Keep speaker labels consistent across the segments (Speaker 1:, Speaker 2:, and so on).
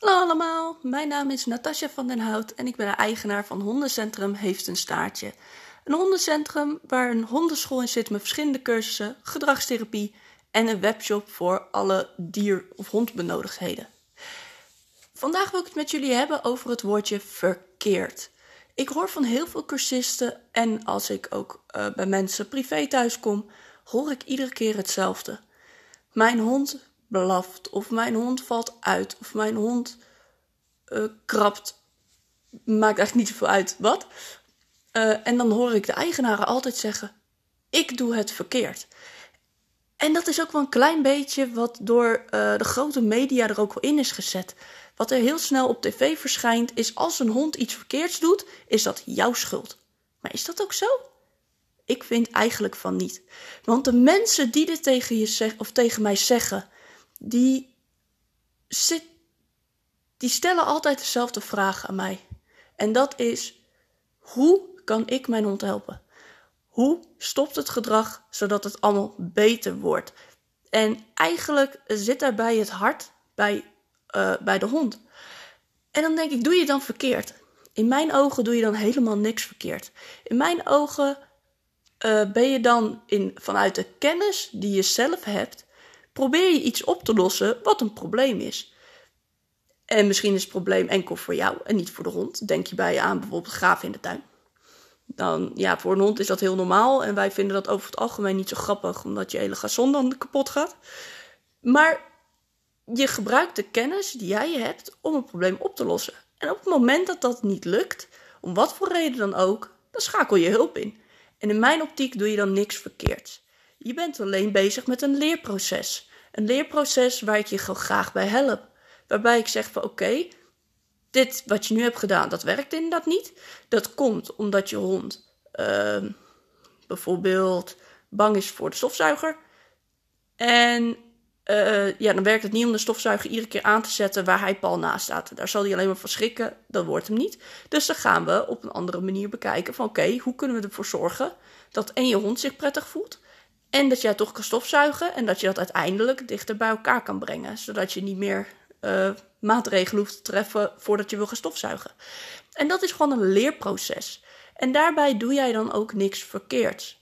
Speaker 1: Hallo allemaal, mijn naam is Natasja van den Hout en ik ben de eigenaar van Hondencentrum Heeft een Staartje. Een hondencentrum waar een hondenschool in zit met verschillende cursussen, gedragstherapie en een webshop voor alle dier- of hondbenodigdheden. Vandaag wil ik het met jullie hebben over het woordje verkeerd. Ik hoor van heel veel cursisten en als ik ook uh, bij mensen privé thuis kom, hoor ik iedere keer hetzelfde. Mijn hond blaft, of mijn hond valt uit, of mijn hond uh, krabt. Maakt eigenlijk niet zoveel uit wat. Uh, en dan hoor ik de eigenaren altijd zeggen: Ik doe het verkeerd. En dat is ook wel een klein beetje wat door uh, de grote media er ook wel in is gezet. Wat er heel snel op tv verschijnt, is als een hond iets verkeerds doet, is dat jouw schuld. Maar is dat ook zo? Ik vind eigenlijk van niet. Want de mensen die dit tegen je zeggen of tegen mij zeggen, die, zit, die stellen altijd dezelfde vraag aan mij. En dat is: hoe kan ik mijn hond helpen? Hoe stopt het gedrag zodat het allemaal beter wordt? En eigenlijk zit daarbij het hart bij, uh, bij de hond. En dan denk ik, doe je dan verkeerd? In mijn ogen doe je dan helemaal niks verkeerd. In mijn ogen uh, ben je dan in, vanuit de kennis die je zelf hebt, probeer je iets op te lossen wat een probleem is. En misschien is het probleem enkel voor jou en niet voor de hond. Denk je bij je aan bijvoorbeeld graven in de tuin. Dan, ja, voor een hond is dat heel normaal. En wij vinden dat over het algemeen niet zo grappig, omdat je hele gazon dan kapot gaat. Maar je gebruikt de kennis die jij hebt om een probleem op te lossen. En op het moment dat dat niet lukt, om wat voor reden dan ook, dan schakel je hulp in. En in mijn optiek doe je dan niks verkeerds. Je bent alleen bezig met een leerproces. Een leerproces waar ik je graag bij help. Waarbij ik zeg van oké, dit wat je nu hebt gedaan, dat werkt inderdaad niet. Dat komt omdat je hond uh, bijvoorbeeld bang is voor de stofzuiger. En uh, ja, dan werkt het niet om de stofzuiger iedere keer aan te zetten waar hij pal naast staat. Daar zal hij alleen maar van schrikken. Dat wordt hem niet. Dus dan gaan we op een andere manier bekijken van oké, hoe kunnen we ervoor zorgen dat en je hond zich prettig voelt. En dat jij toch kan stofzuigen en dat je dat uiteindelijk dichter bij elkaar kan brengen. Zodat je niet meer uh, maatregelen hoeft te treffen voordat je wil gaan stofzuigen. En dat is gewoon een leerproces. En daarbij doe jij dan ook niks verkeerds.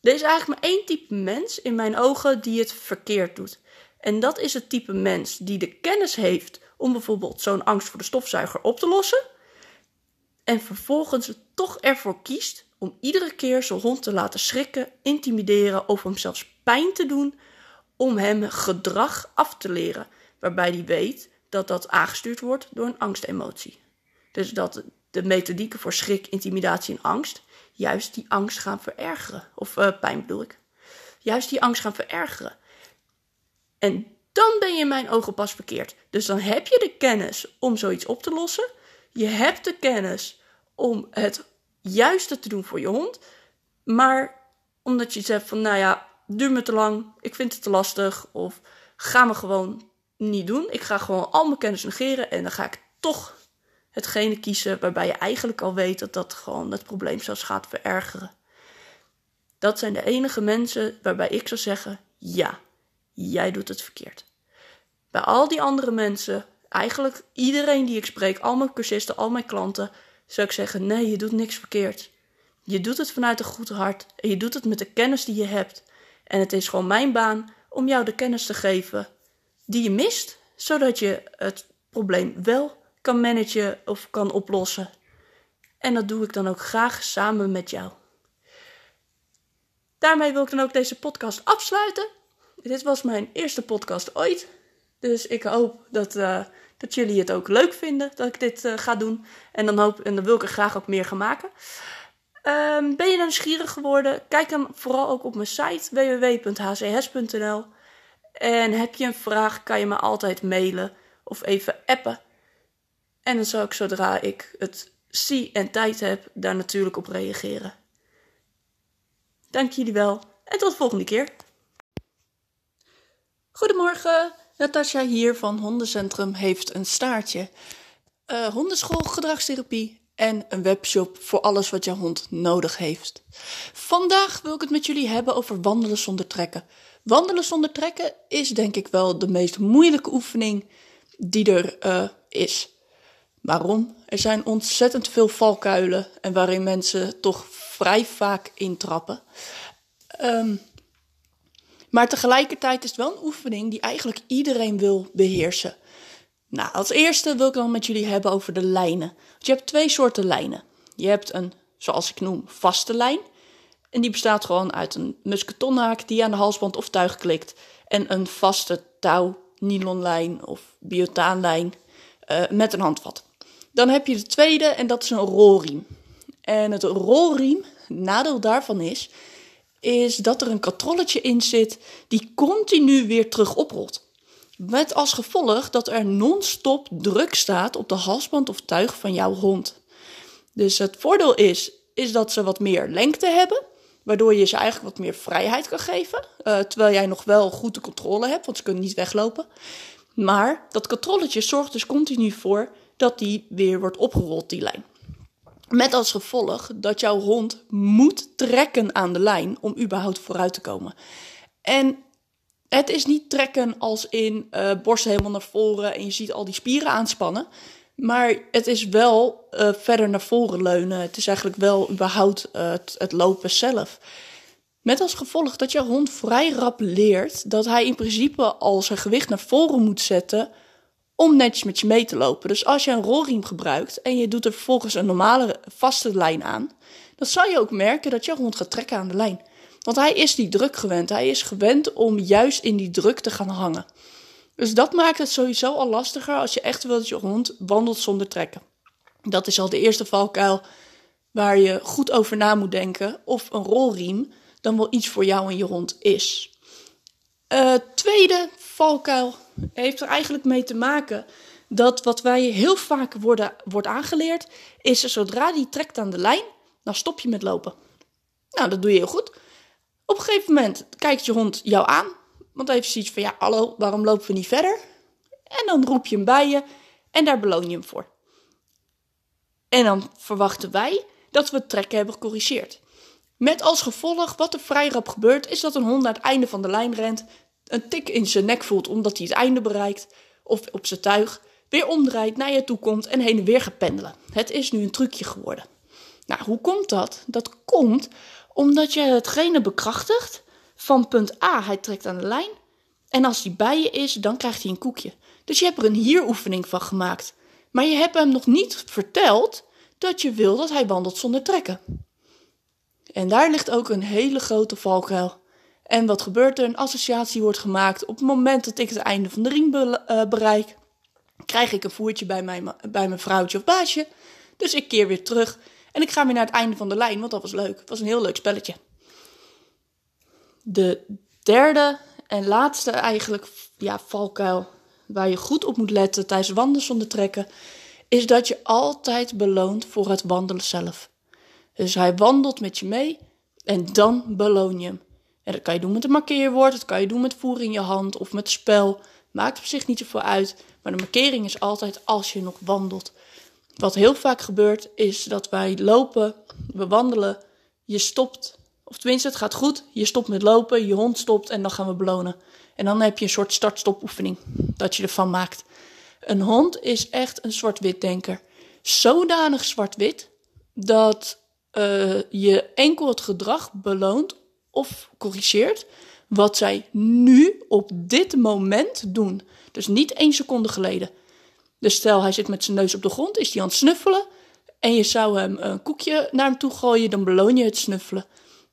Speaker 1: Er is eigenlijk maar één type mens in mijn ogen die het verkeerd doet. En dat is het type mens die de kennis heeft om bijvoorbeeld zo'n angst voor de stofzuiger op te lossen. En vervolgens toch ervoor kiest om iedere keer zijn hond te laten schrikken, intimideren of hem zelfs pijn te doen om hem gedrag af te leren. Waarbij hij weet dat dat aangestuurd wordt door een angstemotie. Dus dat de methodieken voor schrik, intimidatie en angst juist die angst gaan verergeren. Of uh, pijn bedoel ik. Juist die angst gaan verergeren. En dan ben je in mijn ogen pas verkeerd. Dus dan heb je de kennis om zoiets op te lossen. Je hebt de kennis om het juiste te doen voor je hond. Maar omdat je zegt van, nou ja, duur me te lang, ik vind het te lastig. Of ga me gewoon niet doen. Ik ga gewoon al mijn kennis negeren en dan ga ik toch hetgene kiezen waarbij je eigenlijk al weet dat dat gewoon het probleem zelfs gaat verergeren. Dat zijn de enige mensen waarbij ik zou zeggen: ja, jij doet het verkeerd. Bij al die andere mensen, eigenlijk iedereen die ik spreek, al mijn cursisten, al mijn klanten, zou ik zeggen: nee, je doet niks verkeerd. Je doet het vanuit een goed hart en je doet het met de kennis die je hebt. En het is gewoon mijn baan om jou de kennis te geven die je mist, zodat je het probleem wel kan managen of kan oplossen. En dat doe ik dan ook graag samen met jou. Daarmee wil ik dan ook deze podcast afsluiten. Dit was mijn eerste podcast ooit. Dus ik hoop dat, uh, dat jullie het ook leuk vinden dat ik dit uh, ga doen. En dan, hoop, en dan wil ik er graag ook meer gaan maken. Um, ben je dan nieuwsgierig geworden? Kijk dan vooral ook op mijn site www.hcs.nl. En heb je een vraag, kan je me altijd mailen of even appen. En dan zal ik zodra ik het zie en tijd heb, daar natuurlijk op reageren. Dank jullie wel en tot de volgende keer. Goedemorgen, Natasja hier van Hondencentrum heeft een staartje. Uh, hondenschool, gedragstherapie en een webshop voor alles wat jouw hond nodig heeft. Vandaag wil ik het met jullie hebben over wandelen zonder trekken. Wandelen zonder trekken is denk ik wel de meest moeilijke oefening die er uh, is. Waarom? Er zijn ontzettend veel valkuilen en waarin mensen toch vrij vaak intrappen. Um, maar tegelijkertijd is het wel een oefening die eigenlijk iedereen wil beheersen. Nou, als eerste wil ik dan met jullie hebben over de lijnen. Je hebt twee soorten lijnen. Je hebt een, zoals ik noem, vaste lijn. En die bestaat gewoon uit een musketonhaak die aan de halsband of tuig klikt. En een vaste touw, nylonlijn of biotaanlijn uh, met een handvat. Dan heb je de tweede en dat is een rolriem. En het rolriem, nadeel daarvan is, is dat er een katrolletje in zit die continu weer terug oprolt. Met als gevolg dat er non-stop druk staat op de halsband of tuig van jouw hond. Dus het voordeel is, is dat ze wat meer lengte hebben, waardoor je ze eigenlijk wat meer vrijheid kan geven. Uh, terwijl jij nog wel goed de controle hebt, want ze kunnen niet weglopen. Maar dat katrolletje zorgt dus continu voor dat die weer wordt opgerold, die lijn. Met als gevolg dat jouw hond moet trekken aan de lijn om überhaupt vooruit te komen. En het is niet trekken als in uh, borst helemaal naar voren en je ziet al die spieren aanspannen. Maar het is wel uh, verder naar voren leunen. Het is eigenlijk wel überhaupt uh, het, het, lopen zelf. Met als gevolg dat je hond vrij rap leert dat hij in principe al zijn gewicht naar voren moet zetten om netjes met je mee te lopen. Dus als je een rolriem gebruikt en je doet er vervolgens een normale vaste lijn aan, dan zal je ook merken dat je hond gaat trekken aan de lijn. Want hij is die druk gewend. Hij is gewend om juist in die druk te gaan hangen. Dus dat maakt het sowieso al lastiger als je echt wilt dat je hond wandelt zonder trekken. Dat is al de eerste valkuil waar je goed over na moet denken of een rolriem dan wel iets voor jou en je hond is. Uh, tweede valkuil heeft er eigenlijk mee te maken dat wat wij heel vaak worden, wordt aangeleerd, is zodra die trekt aan de lijn, dan stop je met lopen. Nou, dat doe je heel goed. Op een gegeven moment kijkt je hond jou aan, want heeft zoiets van, ja, hallo, waarom lopen we niet verder? En dan roep je hem bij je en daar beloon je hem voor. En dan verwachten wij dat we het trekken hebben gecorrigeerd. Met als gevolg, wat er vrij rap gebeurt, is dat een hond naar het einde van de lijn rent, een tik in zijn nek voelt omdat hij het einde bereikt, of op zijn tuig, weer omdraait, naar je toe komt en heen en weer gaat pendelen. Het is nu een trucje geworden. Nou, hoe komt dat? Dat komt omdat je hetgene bekrachtigt van punt A, hij trekt aan de lijn, en als hij bij je is, dan krijgt hij een koekje. Dus je hebt er een hieroefening van gemaakt. Maar je hebt hem nog niet verteld dat je wil dat hij wandelt zonder trekken. En daar ligt ook een hele grote valkuil. En wat gebeurt er? Een associatie wordt gemaakt. Op het moment dat ik het einde van de ring eh, bereik, krijg ik een voertje bij mijn, bij mijn vrouwtje of baasje. Dus ik keer weer terug en ik ga weer naar het einde van de lijn, want dat was leuk. Het was een heel leuk spelletje. De derde en laatste eigenlijk ja, valkuil waar je goed op moet letten tijdens wandelen zonder trekken, is dat je altijd beloont voor het wandelen zelf. Dus hij wandelt met je mee en dan beloon je hem. En dat kan je doen met een markeerwoord, dat kan je doen met voer in je hand of met spel. Maakt op zich niet zoveel uit. Maar de markering is altijd als je nog wandelt. Wat heel vaak gebeurt is dat wij lopen, we wandelen, je stopt. Of tenminste, het gaat goed. Je stopt met lopen, je hond stopt en dan gaan we belonen. En dan heb je een soort start-stop oefening dat je ervan maakt. Een hond is echt een zwart-wit denker. Zodanig zwart-wit dat uh, je enkel het gedrag beloont of corrigeert wat zij nu op dit moment doen. Dus niet één seconde geleden. Dus stel hij zit met zijn neus op de grond, is hij aan het snuffelen en je zou hem een koekje naar hem toe gooien, dan beloon je het snuffelen.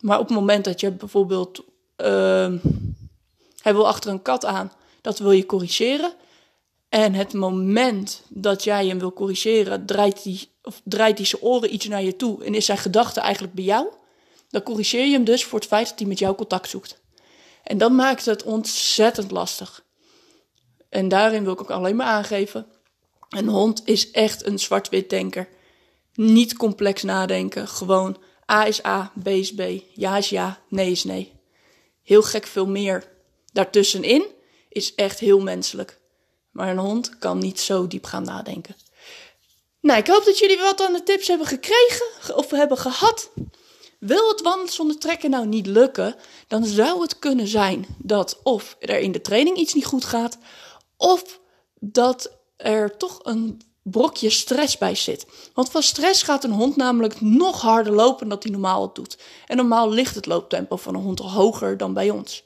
Speaker 1: Maar op het moment dat je bijvoorbeeld uh, hij wil achter een kat aan, dat wil je corrigeren. En het moment dat jij hem wil corrigeren, draait hij, of draait hij zijn oren iets naar je toe en is zijn gedachte eigenlijk bij jou dan corrigeer je hem dus voor het feit dat hij met jou contact zoekt. En dat maakt het ontzettend lastig. En daarin wil ik ook alleen maar aangeven: een hond is echt een zwart-wit denker. Niet complex nadenken, gewoon A is A, B is B, ja is ja, nee is nee. Heel gek veel meer. Daartussenin is echt heel menselijk. Maar een hond kan niet zo diep gaan nadenken. Nou, ik hoop dat jullie wat aan de tips hebben gekregen of hebben gehad. Wil het wandelen zonder trekken nou niet lukken, dan zou het kunnen zijn dat of er in de training iets niet goed gaat, of dat er toch een brokje stress bij zit. Want van stress gaat een hond namelijk nog harder lopen dan hij normaal doet. En normaal ligt het looptempo van een hond al hoger dan bij ons.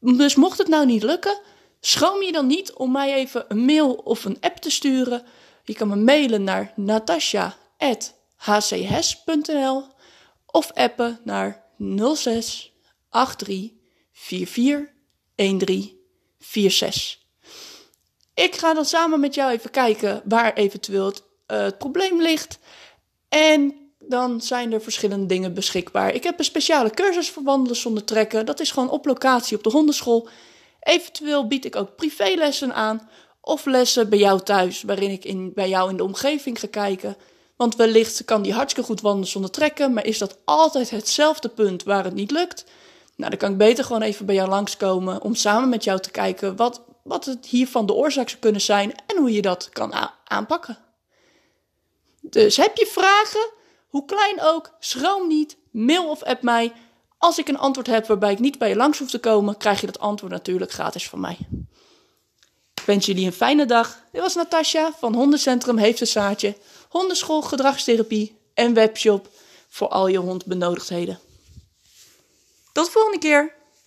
Speaker 1: Dus mocht het nou niet lukken, schroom je dan niet om mij even een mail of een app te sturen. Je kan me mailen naar natasha.hcs.nl of appen naar 06 83 44 1346. Ik ga dan samen met jou even kijken waar eventueel het, uh, het probleem ligt. En dan zijn er verschillende dingen beschikbaar. Ik heb een speciale cursus voor wandelen zonder trekken. Dat is gewoon op locatie op de hondenschool. Eventueel bied ik ook privélessen aan. Of lessen bij jou thuis, waarin ik in, bij jou in de omgeving ga kijken. Want wellicht kan die hartstikke goed wandelen zonder trekken, maar is dat altijd hetzelfde punt waar het niet lukt? Nou, dan kan ik beter gewoon even bij jou langskomen om samen met jou te kijken wat, wat het hiervan de oorzaak zou kunnen zijn en hoe je dat kan aanpakken. Dus heb je vragen, hoe klein ook, schroom niet, mail of app mij. Als ik een antwoord heb waarbij ik niet bij je langs hoef te komen, krijg je dat antwoord natuurlijk gratis van mij. Wens jullie een fijne dag. Dit was Natasja van Hondencentrum Heeft een Zaadje, hondenschool, gedragstherapie en webshop voor al je hondbenodigdheden. Tot de volgende keer!